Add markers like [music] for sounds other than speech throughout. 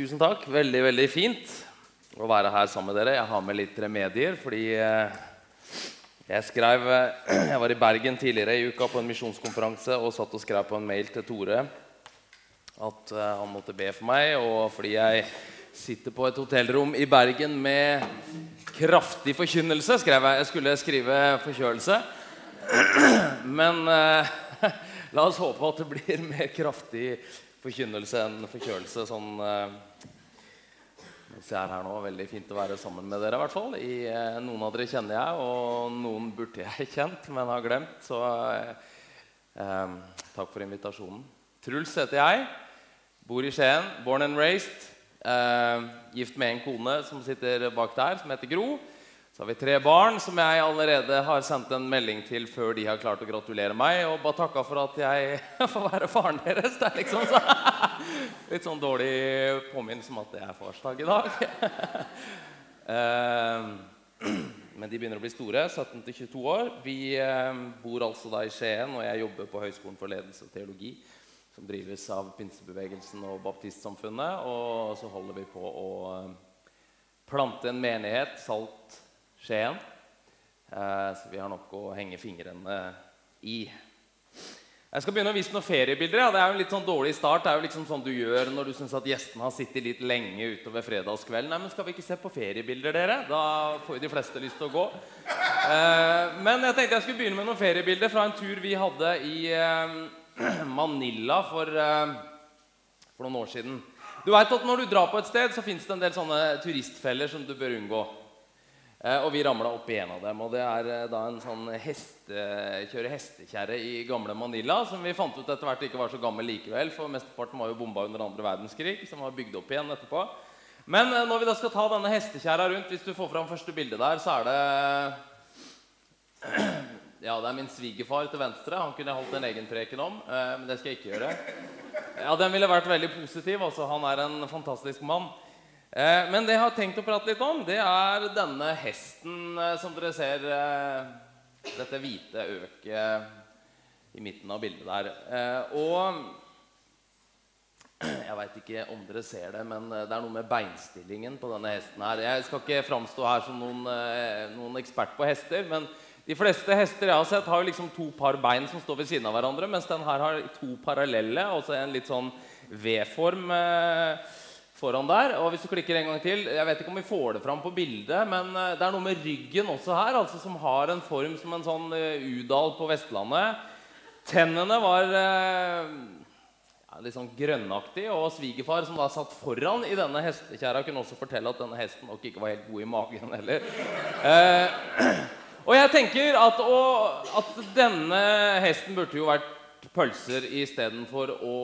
Tusen takk. Veldig, veldig fint å være her sammen med dere. Jeg har med litt remedier fordi eh, jeg skrev eh, Jeg var i Bergen tidligere i uka på en misjonskonferanse og satt og skrev på en mail til Tore at eh, han måtte be for meg. Og fordi jeg sitter på et hotellrom i Bergen med kraftig forkynnelse, skrev jeg. Jeg skulle skrive forkjølelse. Men [laughs] la oss håpe at det blir mer kraftig forkynnelse enn forkjølelse. Sånn mens jeg er her nå, Veldig fint å være sammen med dere. hvert fall. Eh, noen av dere kjenner jeg, og noen burde jeg [laughs] kjent, men har glemt. Så eh, eh, takk for invitasjonen. Truls heter jeg. Bor i Skien. Born and raised. Eh, gift med en kone som sitter bak der, som heter Gro. Så har vi tre barn som jeg allerede har sendt en melding til før de har klart å gratulere meg. Og bare takka for at jeg [laughs] får være faren deres. Det er liksom så, [laughs] litt sånn dårlig påminnelse om at det er farsdag i dag. [laughs] Eh, [clears throat] Men de begynner å bli store. 17-22 år. Vi eh, bor altså da i Skien, og jeg jobber på Høgskolen for ledelse og teologi. Som drives av pinsebevegelsen og baptistsamfunnet. Og så holder vi på å eh, plante en menighet, Salt Skien. Eh, så vi har nok å henge fingrene i. Jeg skal begynne å vise noen feriebilder. Ja. Det er jo en litt sånn dårlig start. Det er jo liksom sånn du gjør når du syns at gjestene har sittet litt lenge utover fredagskvelden. Nei, men Skal vi ikke se på feriebilder, dere? Da får jo de fleste lyst til å gå. Eh, men jeg tenkte jeg skulle begynne med noen feriebilder fra en tur vi hadde i eh, [clears throat] Manila for, for noen år siden. Du vet at Når du drar på et sted, så fins det en del sånne turistfeller som du bør unngå. Eh, og vi ramla i en av dem. og Det er eh, da en sånn heste, kjøre hestekjerre i gamle Manila som vi fant ut etter hvert ikke var så gammel likevel, for mesteparten var jo bomba under andre verdenskrig, som var bygd opp igjen etterpå. Men eh, når vi da skal ta denne hestekjerra rundt, hvis du får fram første bilde der, så er det [clears throat] Ja, det er min svigerfar til venstre. Han kunne holdt en egen preken om, men det skal jeg ikke gjøre. Ja, Den ville vært veldig positiv. altså Han er en fantastisk mann. Eh, men det jeg har tenkt å prate litt om, det er denne hesten eh, som dere ser. Eh, dette hvite øket i midten av bildet der. Og [clears throat] jeg veit ikke om dere ser det, men det er noe med beinstillingen på denne hesten her. Jeg skal ikke framstå her som noen, noen ekspert på hester, men de fleste hester jeg har sett, har liksom to par bein som står ved siden av hverandre, mens den her har to parallelle, altså en litt sånn V-form eh, foran der. Og hvis du klikker en gang til Jeg vet ikke om vi får det fram på bildet, men eh, det er noe med ryggen også her, altså som har en form som en sånn eh, udal på Vestlandet. Tennene var eh, ja, litt sånn grønnaktig, og svigerfar, som da satt foran i denne hestekjerra, kunne også fortelle at denne hesten nok ikke var helt god i magen heller. Eh, [clears throat] og jeg tenker at, og, at denne hesten burde jo vært pølser istedenfor å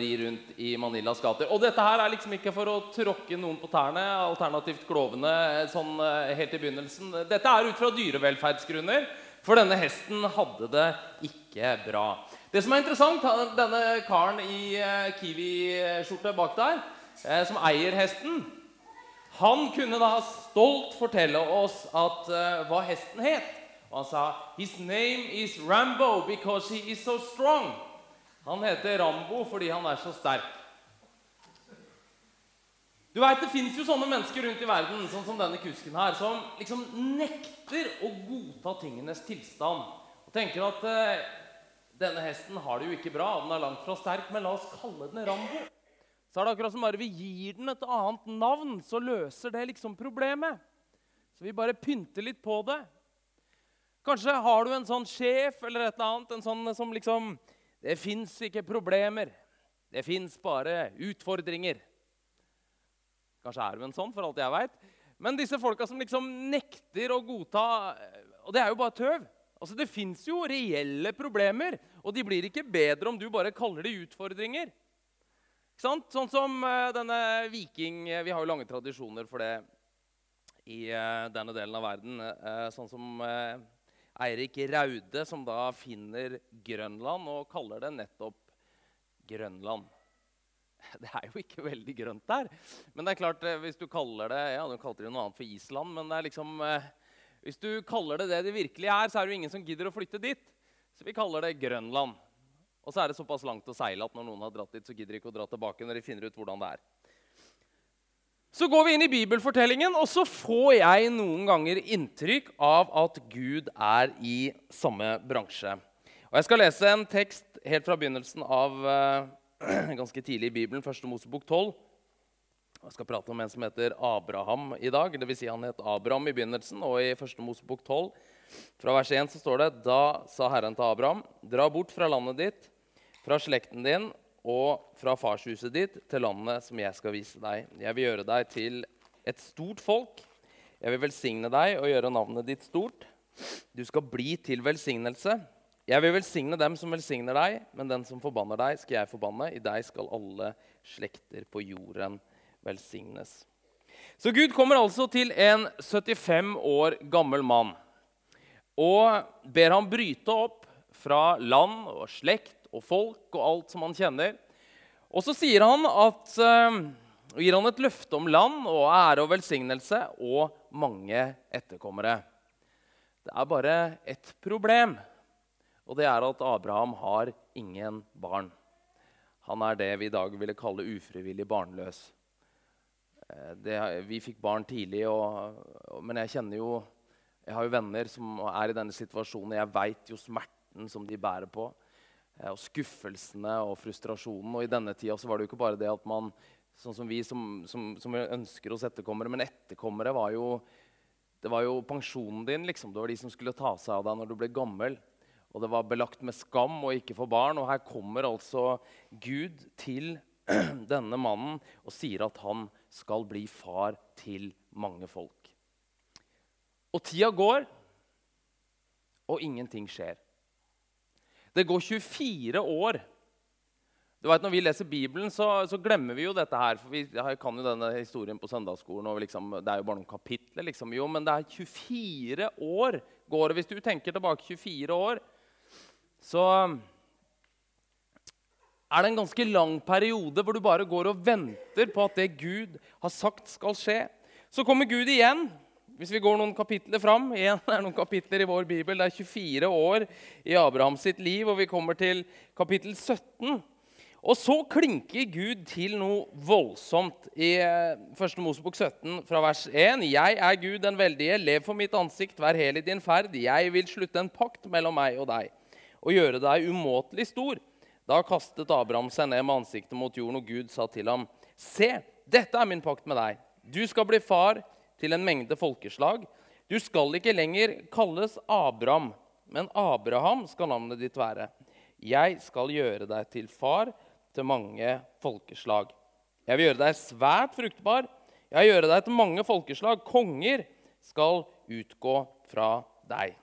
ri rundt i Manilas gater. Og dette her er liksom ikke for å tråkke noen på tærne, alternativt klovene, sånn eh, helt i begynnelsen. Dette er ut fra dyrevelferdsgrunner, for denne hesten hadde det ikke bra. Det som er interessant, denne karen i eh, Kiwi-skjorte bak der, eh, som eier hesten, han kunne da stolt fortelle oss at, hva hesten het. Og han sa His name is Rambo because he is so strong. Han heter Rambo fordi han er så sterk. Du vet, Det fins jo sånne mennesker rundt i verden sånn som denne kusken her, som liksom nekter å godta tingenes tilstand. Og tenker at eh, denne hesten har det jo ikke bra, den er langt fra sterk, men la oss kalle den Rambo. Så er det akkurat som bare vi gir den et annet navn, så løser det liksom problemet. Så vi bare pynter litt på det. Kanskje har du en sånn sjef eller et eller annet en sånn som liksom Det fins ikke problemer. Det fins bare utfordringer. Kanskje er du en sånn, for alt jeg veit. Men disse folka som liksom nekter å godta Og det er jo bare tøv. Altså, Det fins jo reelle problemer, og de blir ikke bedre om du bare kaller de utfordringer. Ikke sant? Sånn som uh, denne viking Vi har jo lange tradisjoner for det i uh, denne delen av verden. Sånn som Eirik Raude, som da finner Grønland og kaller det nettopp Grønland. [laughs] Det er jo ikke veldig grønt der. Men det er klart, hvis du kaller det ja, du kalte det noe annet for Island, men det er liksom, hvis du kaller det det det virkelig er, så er det jo ingen som gidder å flytte dit. Så vi kaller det Grønland. Og så er det såpass langt å seile at når noen har dratt dit, så gidder de ikke å dra tilbake når de finner ut hvordan det er. Så går vi inn i bibelfortellingen, og så får jeg noen ganger inntrykk av at Gud er i samme bransje. Og Jeg skal lese en tekst helt fra begynnelsen av uh, [clears throat] ganske tidlig i Bibelen, 1. Mosebok 12. Jeg skal prate om en som heter Abraham i dag. Det vil si han het Abraham i begynnelsen. Og i 1. Mosebok 12, fra vers 1, så står det Da sa Herren til Abraham.: Dra bort fra landet ditt, fra slekten din og fra farshuset ditt til landet som jeg skal vise deg. Jeg vil gjøre deg til et stort folk. Jeg vil velsigne deg og gjøre navnet ditt stort. Du skal bli til velsignelse. Jeg vil velsigne dem som velsigner deg, men den som forbanner deg, skal jeg forbanne. I deg skal alle slekter på jorden velsignes. Så Gud kommer altså til en 75 år gammel mann og ber ham bryte opp fra land og slekt og folk og alt som han kjenner. Og så sier han at, uh, gir han et løfte om land og ære og velsignelse og mange etterkommere. Det er bare ett problem, og det er at Abraham har ingen barn. Han er det vi i dag ville kalle ufrivillig barnløs. Eh, det, vi fikk barn tidlig, og, men jeg kjenner jo Jeg har jo venner som er i denne situasjonen. Jeg veit jo smerten som de bærer på. Eh, og skuffelsene og frustrasjonen. Og i denne tida så var det jo ikke bare det at man sånn som vi som, som, som ønsker oss etterkommere, men etterkommere var jo det var jo pensjonen din. liksom. Det var de som skulle ta seg av deg når du ble gammel. Og det var belagt med skam å ikke få barn. Og her kommer altså Gud til [clears throat] denne mannen og sier at han skal bli far til mange folk. Og tida går, og ingenting skjer. Det går 24 år. Du vet, Når vi leser Bibelen, så, så, glemmer vi jo dette her. for Vi kan jo denne historien på søndagsskolen. og liksom, Det er jo bare noen kapitler. liksom. Jo, men det er 24 år går det. Hvis du tenker tilbake 24 år, så er det en ganske lang periode hvor du bare går og venter på at det Gud har sagt, skal skje. Så kommer Gud igjen hvis vi går noen kapitler fram [laughs] igjen, er noen kapitler i vår bibel. Det er 24 år i Abraham sitt liv, og vi kommer til kapittel 17. Og så klinker Gud til noe voldsomt i 1. Eh, Mosebok 17, fra vers 1. Jeg er Gud den veldige, lev for mitt ansikt, vær hel i din ferd. Jeg vil slutte en pakt mellom meg og deg og gjøre deg umåtelig stor. Da kastet Abraham seg ned med ansiktet mot jorden, og Gud sa til ham, Se, dette er min pakt med deg. Du skal bli far til en mengde folkeslag. Du skal ikke lenger kalles Abraham, men Abraham skal navnet ditt være. Jeg skal gjøre deg til far til mange folkeslag. Jeg vil gjøre deg svært fruktbar. Jeg vil gjøre deg til mange folkeslag. Konger skal utgå fra deg.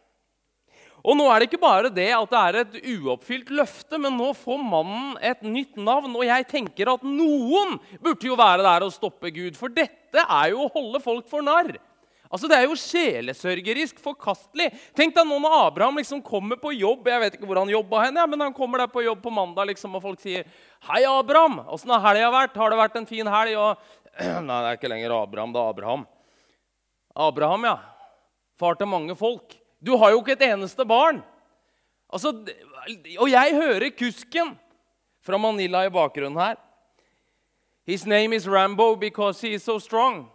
Og nå er det ikke bare det at det er et uoppfylt løfte, men nå får mannen et nytt navn. Og jeg tenker at noen burde jo være der og stoppe Gud, for dette er jo å holde folk for narr. Altså, Det er jo sjelesørgerisk forkastelig. Tenk deg nå når Abraham liksom kommer på jobb Jeg vet ikke hvor han jobba hen, men han kommer der på jobb på mandag, liksom, og folk sier 'Hei, Abraham. Åssen har helga vært? Har det vært en fin helg?' Og, [clears throat] Nei, det er ikke lenger Abraham, det er Abraham. Abraham, ja. Far til mange folk. Du har jo ikke et eneste barn. Altså, og jeg hører kusken fra Manila i bakgrunnen her. His name is Rambo because he is so strong.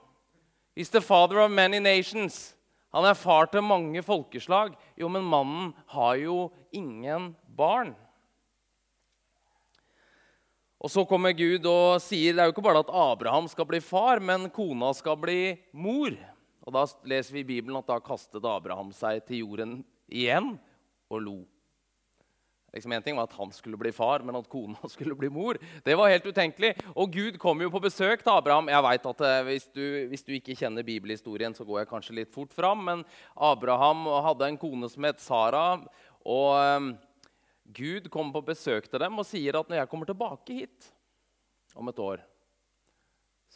He's the father of many nations. Han er far til mange folkeslag. Jo, men mannen har jo ingen barn. Og så kommer Gud og sier det er jo ikke bare at Abraham skal bli far, men kona skal bli mor. Og Da leser vi i Bibelen at da kastet Abraham seg til jorden igjen og lo. Liksom en ting var at han skulle bli far, men at kona [laughs] skulle bli mor. Det var helt utenkelig. Og Gud kom jo på besøk til Abraham. Jeg vet at eh, hvis du, hvis du, ikke kjenner bibelhistorien, så går jeg kanskje litt fort fram. Men Abraham hadde en kone som het Sara. Og um, Gud kom på besøk til dem og sier at når jeg kommer tilbake hit om et år,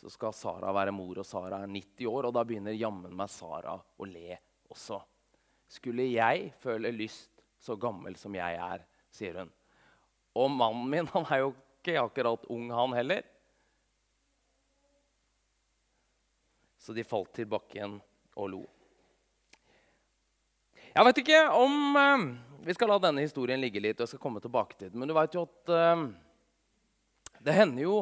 så skal Sara være mor, og Sara er 90 år. Og da begynner jammen meg Sara å le også. Skulle jeg føle lyst så gammel som jeg er, sier hun. Og mannen min [laughs] han er jo ikke akkurat ung, han heller. Så de falt til bakken og lo. Jeg vet ikke om eh, Vi skal la denne historien ligge litt. og jeg skal komme tilbake til den, Men du vet jo at eh, det hender jo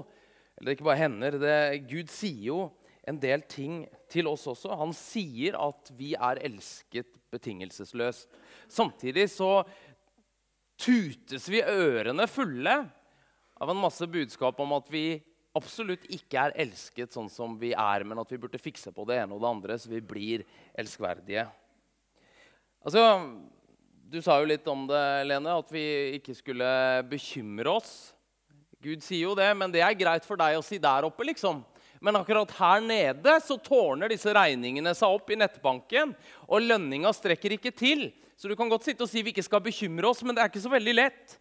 eller ikke bare hender. Det, Gud sier jo en del ting til oss også. Han sier at vi er elsket betingelsesløst. Samtidig så tutes vi ørene fulle av en masse budskap om at vi absolutt ikke er elsket sånn som vi er, men at vi burde fikse på det ene og det andre så vi blir elskverdige. Altså, Du sa jo litt om det, Lene, at vi ikke skulle bekymre oss. Gud sier jo det, men det er greit for deg å si der oppe, liksom. Men akkurat her nede så tårner disse regningene seg opp i nettbanken. Og lønninga strekker ikke til. Så du kan godt sitte og si vi ikke skal bekymre oss, men det er ikke så veldig lett.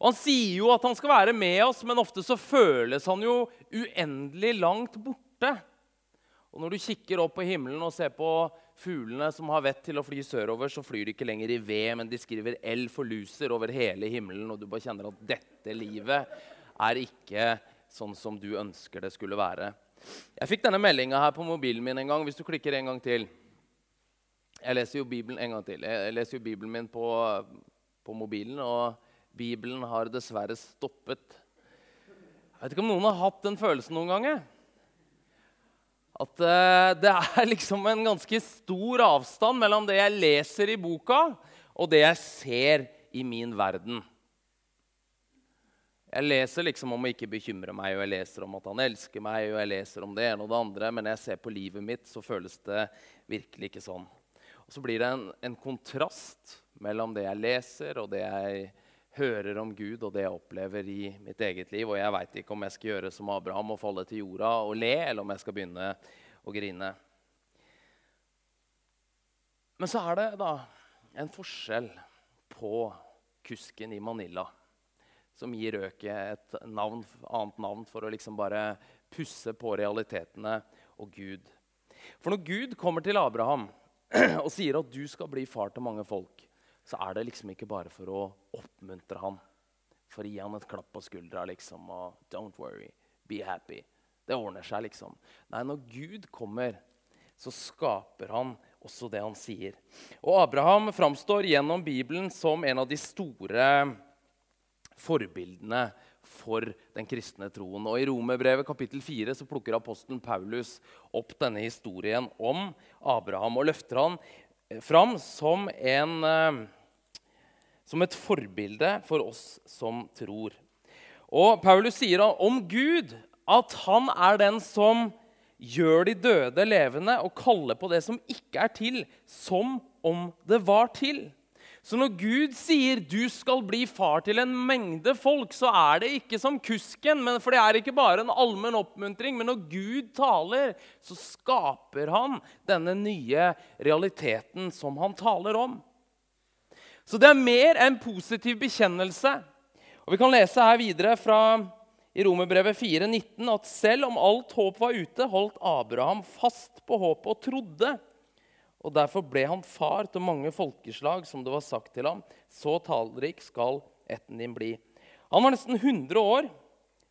Og Han sier jo at han skal være med oss, men ofte så føles han jo uendelig langt borte. Og Når du kikker opp på himmelen og ser på fuglene som har vett til å fly sørover, så flyr de ikke lenger i V, men de skriver L for luser over hele himmelen. Og du bare kjenner at dette livet er ikke sånn som du ønsker det skulle være. Jeg fikk denne meldinga her på mobilen min en gang. Hvis du klikker en gang til. Jeg leser jo Bibelen en gang til. Jeg leser jo Bibelen min på, på mobilen. og Bibelen har dessverre stoppet. Jeg vet ikke om noen har hatt den følelsen noen ganger. At uh, det er liksom en ganske stor avstand mellom det jeg leser i boka, og det jeg ser i min verden. Jeg leser liksom om å ikke bekymre meg, og jeg leser om at han elsker meg, og jeg leser om det ene og det andre, men når jeg ser på livet mitt, så føles det virkelig ikke sånn. Og så blir det en, en kontrast mellom det jeg leser, og det jeg hører om Gud og det jeg opplever i mitt eget liv. Og jeg veit ikke om jeg skal gjøre som Abraham og falle til jorda og le, eller om jeg skal begynne å grine. Men så er det da en forskjell på kusken i Manila, som gir øket et navn, annet navn for å liksom bare pusse på realitetene og Gud. For når Gud kommer til Abraham [clears throat] og sier at du skal bli far til mange folk, så er det liksom ikke bare for å oppmuntre han. For å gi han et klapp på skuldra liksom, og 'Don't worry, be happy'. Det ordner seg, liksom. Nei, når Gud kommer, så skaper han også det han sier. Og Abraham framstår gjennom Bibelen som en av de store forbildene for den kristne troen. Og I Romerbrevet kapittel 4 så plukker apostelen Paulus opp denne historien om Abraham og løfter han fram som, en, eh, som et forbilde for oss som tror. Og Paulus sier om Gud at han er den som gjør de døde levende og kaller på det som ikke er til, som om det var til. Så når Gud sier 'du skal bli far til en mengde folk', så er det ikke som kusken. For det er ikke bare en allmenn oppmuntring. Men når Gud taler, så skaper han denne nye realiteten som han taler om. Så det er mer enn positiv bekjennelse. Og Vi kan lese her videre fra i Romerbrevet 4,19 at selv om alt håp var ute, holdt Abraham fast på håpet og trodde og Derfor ble han far til mange folkeslag, som det var sagt til ham. Så tallrik skal etten din bli. Han var nesten 100 år,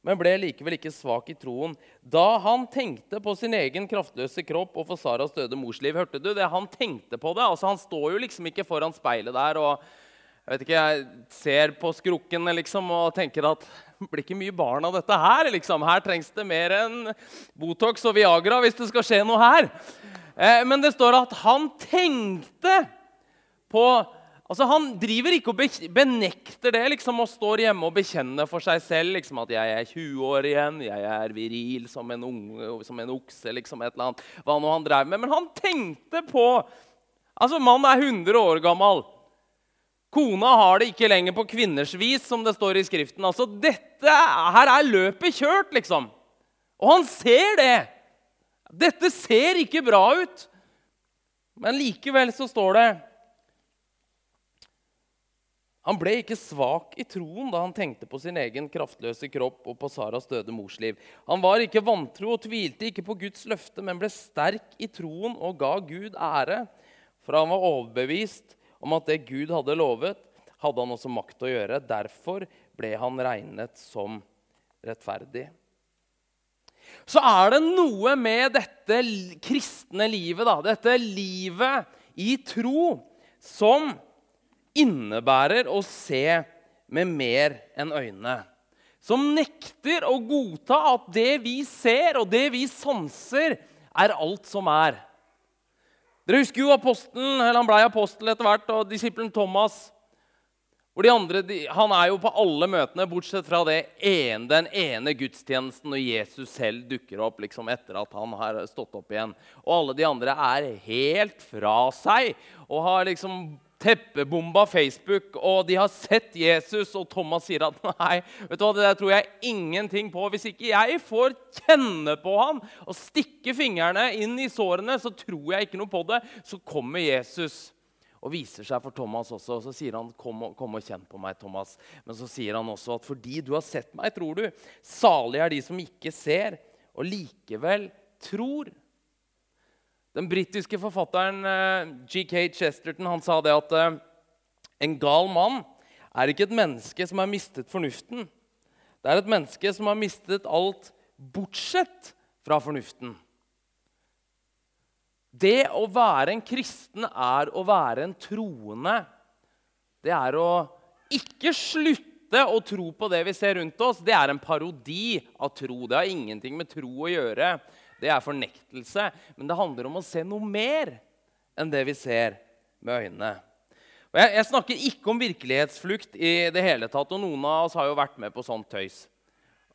men ble likevel ikke svak i troen. Da han tenkte på sin egen kraftløse kropp og for Saras døde mors liv. Hørte du det? Han tenkte på det. Altså, han står jo liksom ikke foran speilet der og jeg vet ikke, jeg ser på skrukken liksom, og tenker at det [laughs] blir ikke mye barn av dette her. Liksom. Her trengs det mer enn Botox og Viagra hvis det skal skje noe her. Eh, men det står at han tenkte på Altså, Han driver ikke og benekter det liksom, og står hjemme og bekjenner for seg selv liksom, at 'jeg er 20 år igjen, jeg er viril som en, unge, som en okse', liksom, et eller annet, hva nå han drev med. Men han tenkte på Altså, Mannen er 100 år gammel. Kona har det ikke lenger på kvinners vis, som det står i Skriften. Altså, dette, Her er løpet kjørt, liksom. Og han ser det. Dette ser ikke bra ut. Men likevel så står det Han ble ikke svak i troen da han tenkte på sin egen kraftløse kropp og på Saras døde mors liv. Han var ikke vantro og tvilte ikke på Guds løfte, men ble sterk i troen og ga Gud ære. For han var overbevist om at det Gud hadde lovet, hadde han også makt å gjøre. Derfor ble han regnet som rettferdig så er det noe med dette kristne livet, da, dette livet i tro, som innebærer å se med mer enn øynene. som nekter å godta at det vi ser, og det vi sanser, er alt som er. Dere husker jo apostelen, eller Han ble apostel etter hvert, og disippelen Thomas. Hvor de andre, de, Han er jo på alle møtene, bortsett fra ene, den ene gudstjenesten når Jesus selv dukker opp liksom etter at han har stått opp igjen. Og alle de andre er helt fra seg og har liksom teppebomba Facebook, og de har sett Jesus, og Thomas sier at [laughs] nei, vet du hva, det der tror jeg ingenting på. Hvis ikke jeg får kjenne på han og stikke fingrene inn i sårene, så tror jeg ikke noe på det. Så kommer Jesus og viser seg for Thomas også. og Så sier han, kom og, kom og kjenn på meg, Thomas. Men så sier han også at fordi du har sett meg, tror du. Salig er de som ikke ser, og likevel tror. Den britiske forfatteren eh, G.K. Chesterton han sa det at eh, en gal mann er ikke et menneske som har mistet fornuften. Det er et menneske som har mistet alt bortsett fra fornuften. Det å være en kristen er å være en troende. Det er å ikke slutte å tro på det vi ser rundt oss. Det er en parodi av tro. Det har ingenting med tro å gjøre det er fornektelse. Men det handler om å se noe mer enn det vi ser med øynene. Og jeg, jeg, snakker ikke om virkelighetsflukt i det hele tatt. Og noen av oss har jo vært med på sånt tøys.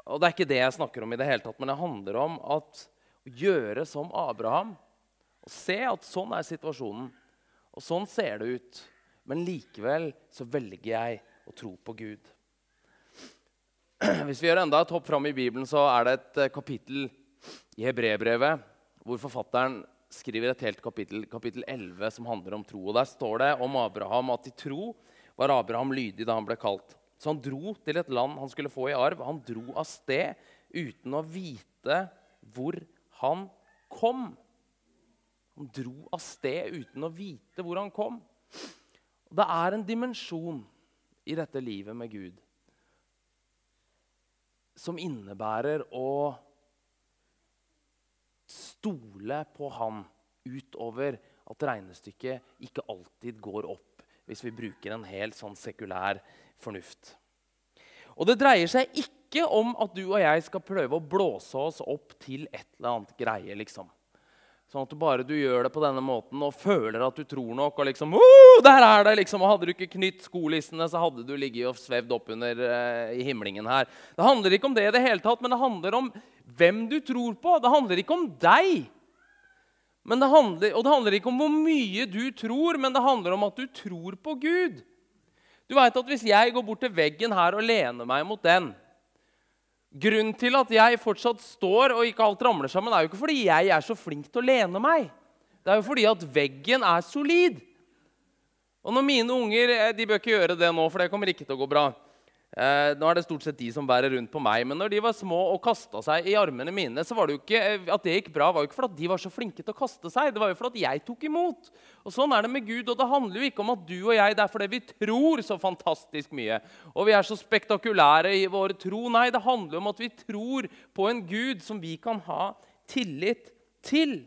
Og det er ikke det jeg snakker om i det hele tatt, men det handler om at å gjøre som Abraham. Og se at sånn er situasjonen. Og sånn ser det ut. Men likevel så velger jeg å tro på Gud. [clears throat] Hvis vi gjør enda et hopp fram i Bibelen, så er det et eh, kapittel i Hebrebrevet, hvor forfatteren skriver et helt kapittel, kapittel 11, som handler om tro. Og Der står det om Abraham at i tro var Abraham lydig da han ble kalt. Så han dro til et land han skulle få i arv. Han dro av sted uten å vite hvor han kom. Han dro av sted uten å vite hvor han kom. Det er en dimensjon i dette livet med Gud som innebærer å stole på han utover at regnestykket ikke alltid går opp, hvis vi bruker en helt sånn sekulær fornuft. Og det dreier seg ikke om at du og jeg skal prøve å blåse oss opp til et eller annet greie. liksom. Sånn at du bare du gjør det på denne måten og føler at du tror nok. og liksom, oh, der er det liksom, og Hadde du ikke knytt skolissene, så hadde du ligget og svevd oppunder uh, i himlingen her. Det handler ikke om det i det hele tatt, men det handler om hvem du tror på. Det handler ikke om deg. Det handler, og det handler ikke om hvor mye du tror, men det handler om at du tror på Gud. Du vet at Hvis jeg går bort til veggen her og lener meg mot den Grunnen til at jeg fortsatt står og ikke alt ramler sammen, er jo ikke fordi jeg er så flink til å lene meg. Det er jo fordi at veggen er solid. Og når mine unger eh, de bør ikke gjøre det nå, for det kommer ikke til å gå bra. Eh, nå er det stort sett de som bærer rundt på meg. Men når de var små og kasta seg i armene mine, så var det jo ikke eh, at det gikk bra, var jo ikke fordi de var så flinke til å kaste seg. Det var jo fordi jeg tok imot. Og Sånn er det med Gud. Og det handler jo ikke om at du og jeg det er fordi vi tror så fantastisk mye. Og vi er så spektakulære i vår tro. Nei, det handler om at vi tror på en Gud som vi kan ha tillit til.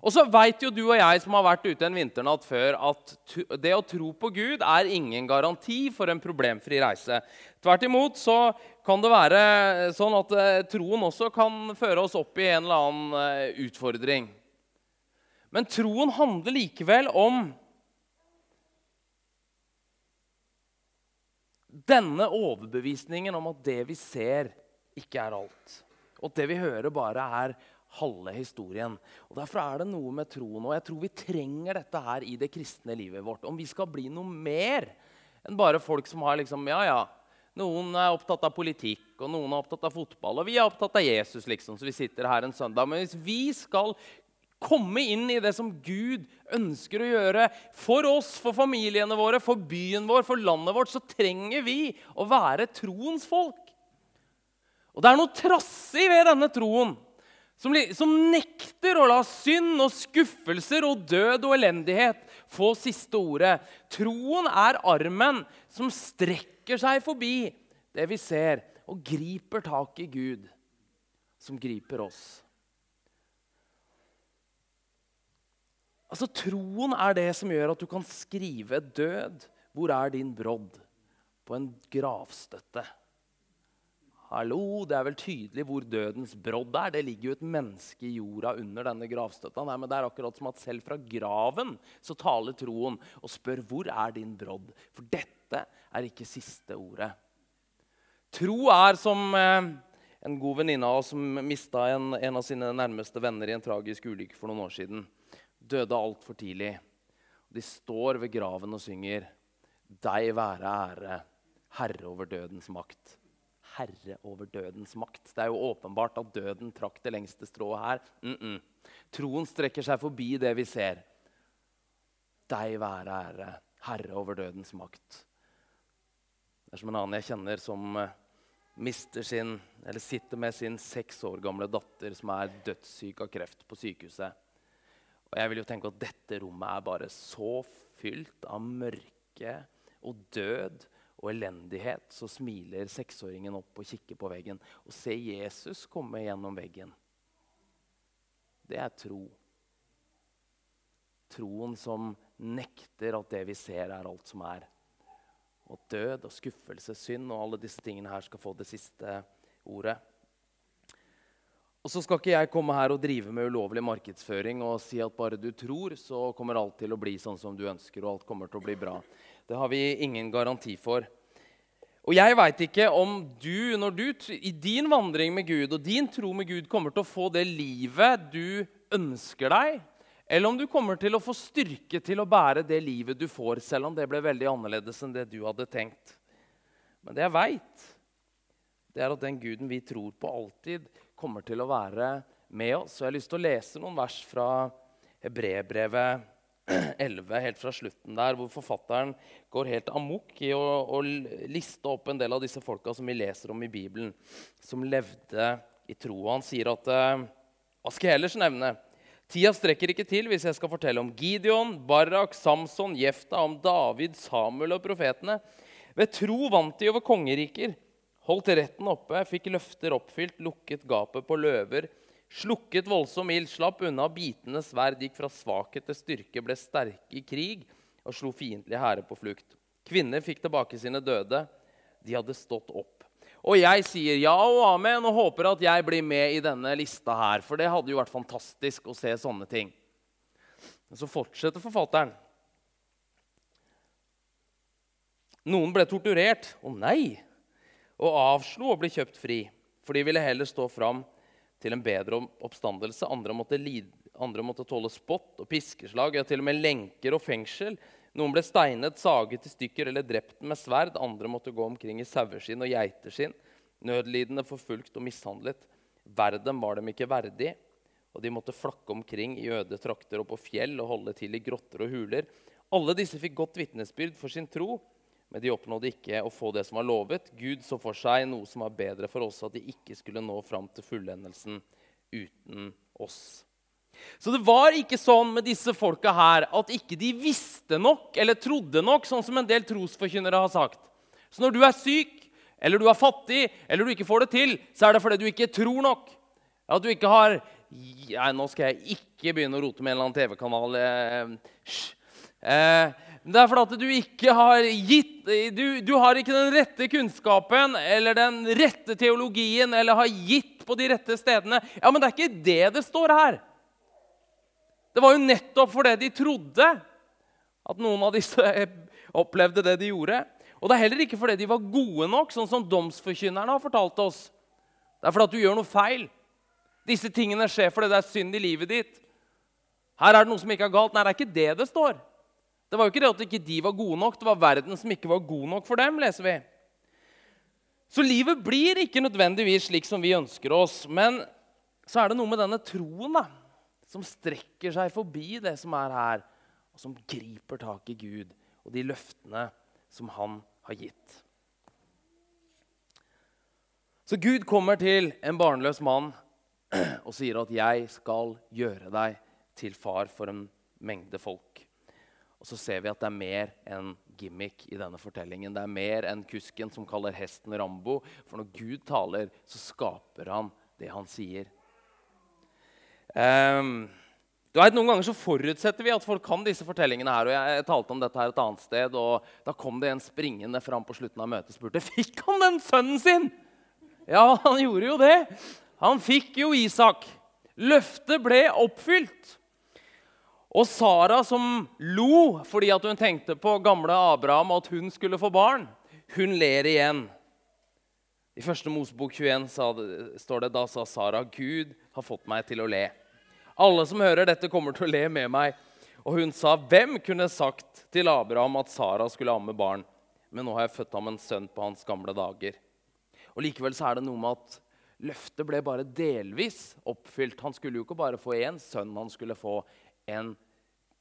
Og så veit jo du og jeg som har vært ute en vinternatt før, at det å tro på Gud er ingen garanti for en problemfri reise. Tvert imot så kan det være sånn at eh, troen også kan føre oss opp i en eller annen eh, utfordring. Men troen handler likevel om denne overbevisningen om at det vi ser, ikke er alt. Og at det vi hører, bare er halve historien. Og Derfor er det noe med troen. Og jeg tror vi trenger dette her i det kristne livet vårt. Om vi skal bli noe mer enn bare folk som har liksom Ja, ja. Noen er opptatt av politikk, og noen er opptatt av fotball. Og vi er opptatt av Jesus, liksom, så vi sitter her en søndag. Men hvis vi skal komme inn i det som Gud ønsker å gjøre for oss, for familiene våre, for byen vår, for landet vårt, så trenger vi å være troens folk. Og det er noe trassig ved denne troen som, som nekter å la synd og skuffelser og død og elendighet få siste ordet. Troen er armen som strekker seg forbi det vi ser, og griper tak i Gud, som griper oss. Altså, Troen er det som gjør at du kan skrive 'død, hvor er din brodd?' på en gravstøtte. Hallo, Det er vel tydelig hvor dødens brodd er. Det ligger jo et menneske i jorda under denne gravstøtta. Nei, men Det er akkurat som at selv fra graven så taler troen og spør hvor er din brodd. For dette er ikke siste ordet. Tro er som eh, en god venninne av oss som mista en, en, av sine nærmeste venner i en tragisk ulykke for noen år siden. Døde altfor tidlig. De står ved graven og synger 'Deg være ære, Herre over dødens makt' herre over dødens makt. Det er jo åpenbart at døden trakk det lengste strået her. Mm -mm. Troen strekker seg forbi det vi ser. Deg være ære, herre over dødens makt. Det er som en annen jeg kjenner, som uh, mister sin, eller sitter med sin seks år gamle datter som er dødssyk av kreft på sykehuset. Og jeg vil jo tenke at dette rommet er bare så fylt av mørke og død og elendighet, så smiler seksåringen opp og kikker på veggen og ser Jesus komme gjennom veggen. Det er tro. Troen som nekter at det vi ser, er alt som er. Og død og skuffelse, synd og alle disse tingene her skal få det siste ordet. Og så skal ikke jeg komme her og drive med ulovlig markedsføring og si at bare du tror, så kommer alt til å bli sånn som du ønsker, og alt kommer til å bli bra. Det har vi ingen garanti for. Og jeg veit ikke om du, når du i din vandring med Gud og din tro med Gud kommer til å få det livet du ønsker deg, eller om du kommer til å få styrke til å bære det livet du får, selv om det ble veldig annerledes enn det du hadde tenkt. Men det jeg veit, det er at den guden vi tror på, alltid kommer til å være med oss. Og jeg har lyst til å lese noen vers fra Hebrebrevet [clears throat] 11, helt fra slutten der, hvor forfatteren går helt amok i å, å, liste opp en del av disse folka som vi leser om i Bibelen, som levde i troa. Han sier at eh, Hva skal jeg ellers nevne? Tida strekker ikke til hvis jeg skal fortelle om Gideon, Barak, Samson, Jefta, om David, Samuel og profetene. Ved tro vant de over kongeriker, holdt retten oppe, fikk løfter oppfylt, lukket gapet på løver Slukket voldsom ild, slapp unna bitende sverd, gikk fra svakhet til styrke, ble sterke i krig og slo fiendtlige hærer på flukt. Kvinner fikk tilbake sine døde. De hadde stått opp. Og jeg sier ja og amen og håper at jeg blir med i denne lista her. For det hadde jo vært fantastisk å se sånne ting. Men så fortsetter forfatteren. Noen ble torturert. Å nei! Og avslo å bli kjøpt fri. For de ville heller stå fram til en bedre oppstandelse. Andre måtte, lide, andre måtte tåle spott og piskeslag, ja, til og med lenker og fengsel. Noen ble steinet, saget i stykker eller drept med sverd. Andre måtte gå omkring i saueskinn og geiteskinn, nødlidende, forfulgt og mishandlet. Verden var dem ikke verdig, og de måtte flakke omkring i øde trakter og på fjell og holde til i grotter og huler. Alle disse fikk godt vitnesbyrd for sin tro, men de oppnådde ikke å få det som var lovet. Gud så for seg noe som var bedre for oss, at de ikke skulle nå fram til fullendelsen uten oss. Så det var ikke sånn med disse folka her at ikke de visste nok eller trodde nok, sånn som en del trosforkynnere har sagt. Så når du er syk, eller du er fattig, eller du ikke får det til, så er det fordi du ikke tror nok. At du ikke har Nei, Nå skal jeg ikke begynne å rote med en eller annen TV-kanal. Eh, det er fordi at du ikke har gitt du, du, har ikke den rette kunnskapen eller den rette teologien eller har gitt på de rette stedene. Ja, Men det er ikke det det står her. Det var jo nettopp fordi de trodde at noen av disse [laughs] opplevde det de gjorde. Og det er heller ikke fordi de var gode nok, sånn som domsforkynnerne har fortalt oss. Det er fordi at du gjør noe feil. Disse tingene skjer fordi det er synd i livet ditt. Her er det noe som ikke er galt. Nei, det er ikke det det står. Det var jo ikke det at ikke de var gode nok, det var verden som ikke var god nok for dem. leser vi. Så livet blir ikke nødvendigvis slik som vi ønsker oss. Men så er det noe med denne troen da, som strekker seg forbi det som er her, og som griper tak i Gud og de løftene som han har gitt. Så Gud kommer til en barnløs mann og sier at 'jeg skal gjøre deg til far for en mengde folk'. Og så ser vi at det er mer enn gimmick i denne fortellingen. Det er mer enn kusken som kaller hesten Rambo. For når Gud taler, så skaper han det han sier. Um, vet, Noen ganger så forutsetter vi at folk kan disse fortellingene. her, og jeg, jeg talte om dette her et annet sted, og Da kom det en springende fram på slutten av møtet og spurte fikk han den sønnen sin. Ja, han gjorde jo det. Han fikk jo Isak. Løftet ble oppfylt. Og Sara, som lo fordi hun tenkte på gamle Abraham og at hun skulle få barn, hun ler igjen. I første Mosebok 21 står det da sa Sara, Gud har fått meg til å le. Alle som hører dette, kommer til å le med meg. Og hun sa, hvem kunne sagt til Abraham at Sara skulle amme barn? Men nå har jeg født ham en sønn på hans gamle dager. Og Likevel så er det noe med at løftet ble bare delvis oppfylt. Han skulle jo ikke bare få én sønn, han skulle få en,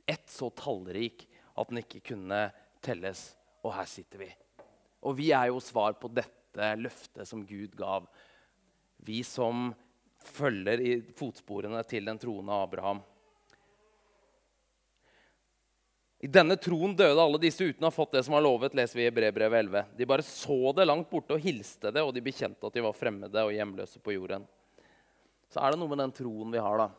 ett så tallrik at den ikke kunne telles. Og her sitter vi. Og vi er jo svar på dette løftet som Gud gav. Vi som følger i fotsporene til den troende Abraham. I denne troen døde alle disse uten å ha fått det som var lovet, leser vi i Brevbrev 11. De bare så det langt borte og hilste det, og de bekjente at de var fremmede og hjemløse på jorden. Så er det noe med den troen vi har, da,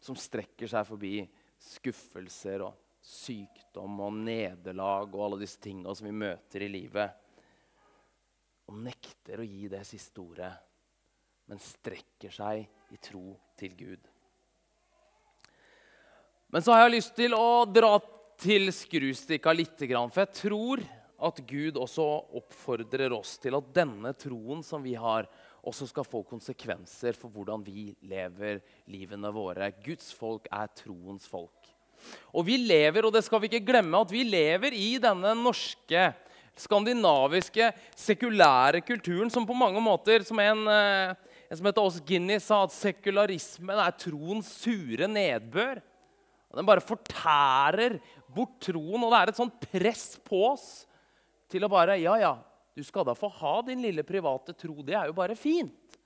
som strekker seg forbi skuffelser og sykdom og nederlag og alle disse tingene som vi møter i livet, og nekter å gi det siste ordet men strekker seg i tro til Gud. Men så har jeg lyst til å dra til skrustikka litt. For jeg tror at Gud også oppfordrer oss til at denne troen som vi har, også skal få konsekvenser for hvordan vi lever livene våre. Guds folk er troens folk. Og vi lever, og det skal vi ikke glemme, at vi lever i denne norske, skandinaviske, sekulære kulturen som på mange måter som en eh, en som heter Oss Guinness, sa at sekularismen er troens sure nedbør. Den bare fortærer bort troen, og det er et sånt press på oss til å bare Ja, ja, du skal da få ha din lille private tro. Det er jo bare fint.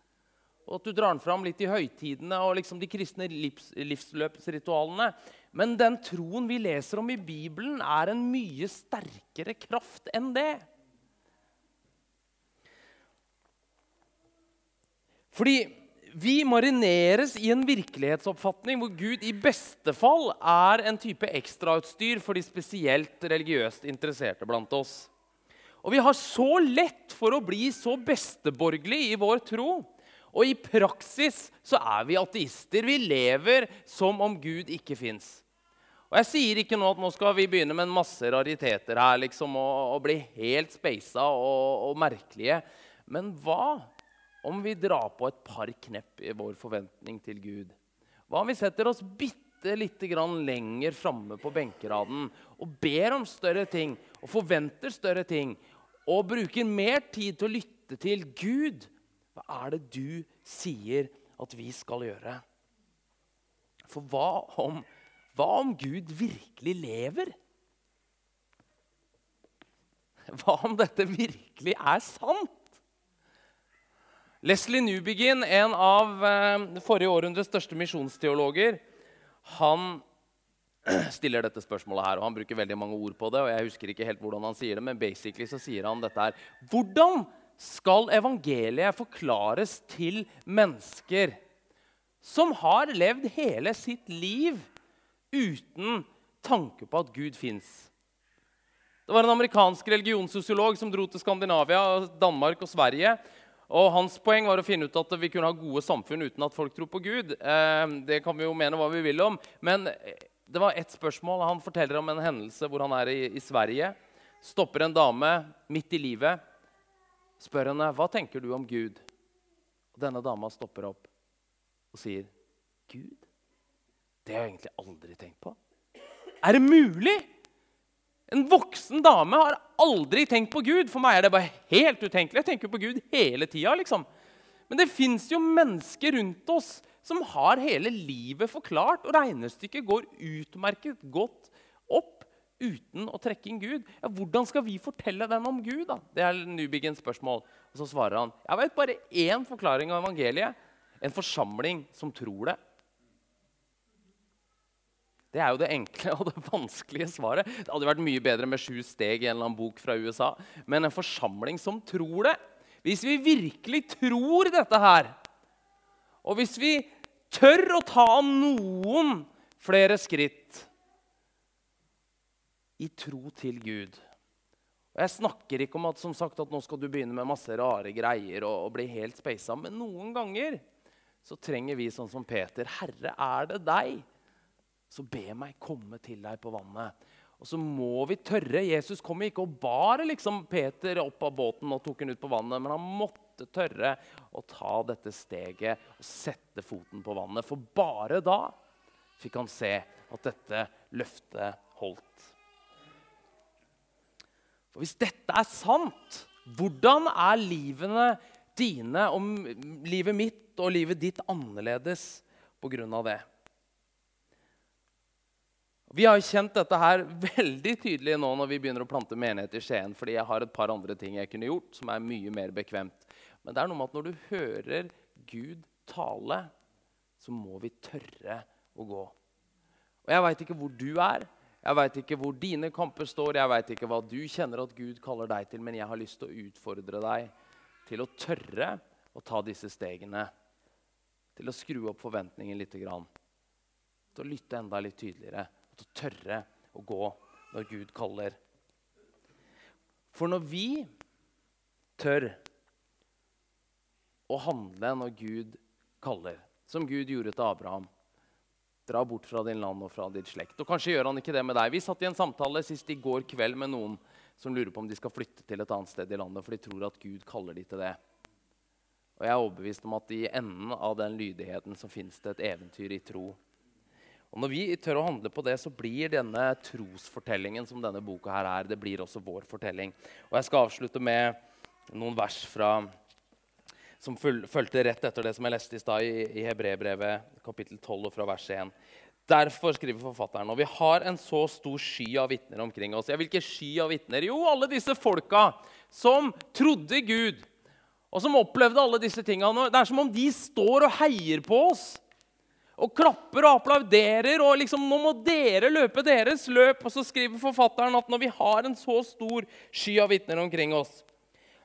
Og at du drar den fram litt i høytidene og liksom de kristne livs, livsløpsritualene. Men den troen vi leser om i Bibelen, er en mye sterkere kraft enn det. Fordi vi marineres i en virkelighetsoppfatning hvor Gud i beste fall er en type ekstrautstyr for de spesielt religiøst interesserte blant oss. Og vi har så lett for å bli så besteborgerlig i vår tro. Og i praksis så er vi ateister. Vi lever som om Gud ikke fins. Og Jeg sier ikke nå at nå skal vi begynne med en masse rariteter her liksom, og, og bli helt speisa og, og merkelige. Men hva om vi drar på et par knepp i vår forventning til Gud? Hva om vi setter oss bitte grann lenger framme på benkeraden og ber om større ting og forventer større ting og bruker mer tid til å lytte til Gud? Hva er det du sier at vi skal gjøre? For hva om, hva om Gud virkelig lever? Hva om dette virkelig er sant? Leslie Newbegin, en av eh, forrige århundres største misjonsteologer, han stiller dette spørsmålet her, og Han bruker veldig mange ord på det. og jeg husker ikke helt hvordan han sier det, men basically så sier han dette her. Hvordan skal evangeliet forklares til mennesker som har levd hele sitt liv uten tanke på at Gud fins? Det var en amerikansk religionssosiolog som dro til Skandinavia, Danmark og Sverige og Hans poeng var å finne ut at vi kunne ha gode samfunn uten at folk tror på Gud. Eh, det kan vi jo mene hva vi vil om. Men det var ett spørsmål. Han forteller om en hendelse hvor han er i, i Sverige. Stopper en dame midt i livet. Spør henne hva tenker du om Gud. Og Denne dama stopper opp og sier, 'Gud? Det har jeg egentlig aldri tenkt på.' Er det mulig? En voksen dame har aldri tenkt på Gud. For meg er det bare helt utenkelig. Jeg tenker på Gud hele tida. Liksom. Men det fins jo mennesker rundt oss som har hele livet forklart, og regnestykket går utmerket godt opp uten å trekke inn Gud. Ja, Hvordan skal vi fortelle den om Gud? da? Det er Nubigens spørsmål. Og Så svarer han jeg vet bare én forklaring av evangeliet. En forsamling som tror det. Det er jo det enkle og det vanskelige svaret. Det hadde vært mye bedre med sju steg i en eller annen bok fra USA. Men en forsamling som tror det Hvis vi virkelig tror dette her, og hvis vi tør å ta noen flere skritt i tro til Gud. Og Jeg snakker ikke om at, som sagt, at nå skal du begynne med masse rare greier og, og bli helt speisa, men noen ganger så trenger vi sånn som Peter. Herre, er det deg? Så be meg komme til deg på vannet. Og så må vi tørre. Jesus kom ikke og bar liksom Peter opp av båten og tok han ut på vannet, men han måtte tørre å ta dette steget og sette foten på vannet. For bare da fikk han se at dette løftet holdt. For Hvis dette er sant, hvordan er livene dine og livet mitt og livet ditt annerledes pga. det? Vi har kjent dette her [laughs] veldig tydelig nå når vi begynner å plante menighet i Skien. fordi jeg har et par andre ting jeg kunne gjort som er mye mer bekvemt. Men det er noe med at når du hører Gud tale, så må vi tørre å gå. Og Jeg veit ikke hvor du er, jeg veit ikke hvor dine kamper står, jeg veit ikke hva du kjenner at Gud kaller deg til, men jeg har lyst til å utfordre deg til å tørre å ta disse stegene. Til å skru opp forventningen litt. Til å lytte enda litt tydeligere. Til å tørre å gå når Gud kaller. For når vi tør å handle når Gud kaller, som Gud gjorde til Abraham Dra bort fra din land og fra ditt slekt. Og Kanskje gjør han ikke det med deg. Vi satt i en samtale sist i går kveld med noen som lurer på om de skal flytte til et annet sted i landet, for de tror at Gud kaller de til det. Og jeg er overbevist om at i enden av den lydigheten så fins det et eventyr i tro. Og Når vi tør å handle på det, så blir denne trosfortellingen som denne boka her er, det blir også vår fortelling. Og Jeg skal avslutte med noen vers fra som fulgte rett etter det som jeg leste i stad i, i Hebrebrevet kapittel 12 og fra vers 1. Derfor skriver forfatteren og vi har en så stor sky av vitner omkring oss. Ja, Hvilke sky av vitner? Jo, alle disse folka som trodde Gud, og som opplevde alle disse tingene. Det er som om de står og heier på oss. Og klapper og applauderer. og liksom, 'Nå må dere løpe deres løp.' Og så skriver forfatteren at når vi har en så stor sky av vitner omkring oss,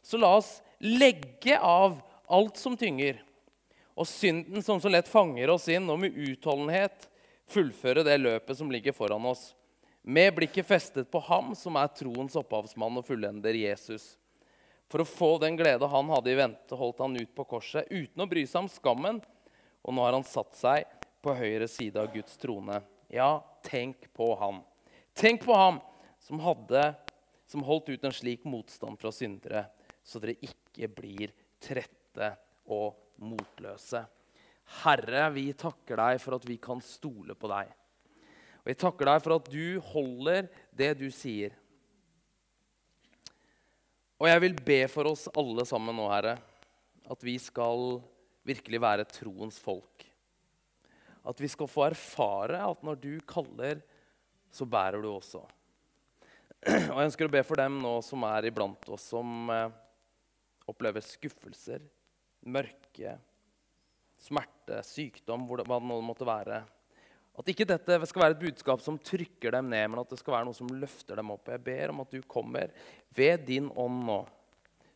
så la oss legge av alt som tynger, og synden som så lett fanger oss inn, og med utholdenhet fullføre det løpet som ligger foran oss, med blikket festet på ham som er troens opphavsmann og fullender Jesus. For å få den glede han hadde i vente, holdt han ut på korset uten å bry seg om skammen, og nå har han satt seg på høyre side av Guds trone. Ja, tenk på ham. Tenk på ham som, hadde, som holdt ut en slik motstand fra syndere, så dere ikke blir trette trette og motløse. Herre, vi takker deg for at vi kan stole på deg. Og Vi takker deg for at du holder det du sier. Og jeg vil be for oss alle sammen nå, Herre, at vi skal virkelig være troens folk. At vi skal få erfare at når du kaller, så bærer du også. Og Jeg ønsker å be for dem nå som er iblant oss, som eh, opplever skuffelser, mørke, smerte, sykdom, hva det nå måtte være. At ikke dette skal være et budskap som trykker dem ned, men at det skal være noe som løfter dem opp. Jeg ber om at du kommer ved din ånd nå.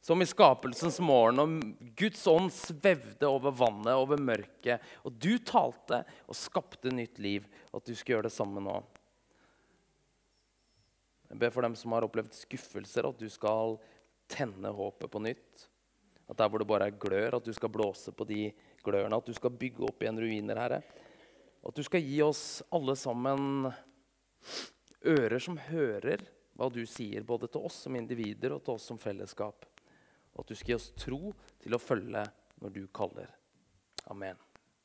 Som i skapelsens morgen, og Guds ånd svevde over vannet, over mørket. Og du talte og skapte nytt liv. At du skal gjøre det samme nå. Jeg ber for dem som har opplevd skuffelser, at du skal tenne håpet på nytt. At der hvor det bare er glør, at du skal blåse på de glørne. At du skal bygge opp igjen ruiner, Herre. At du skal gi oss alle sammen ører som hører hva du sier, både til oss som individer og til oss som fellesskap. Og at du skal gi oss tro til å følge når du kaller. Amen.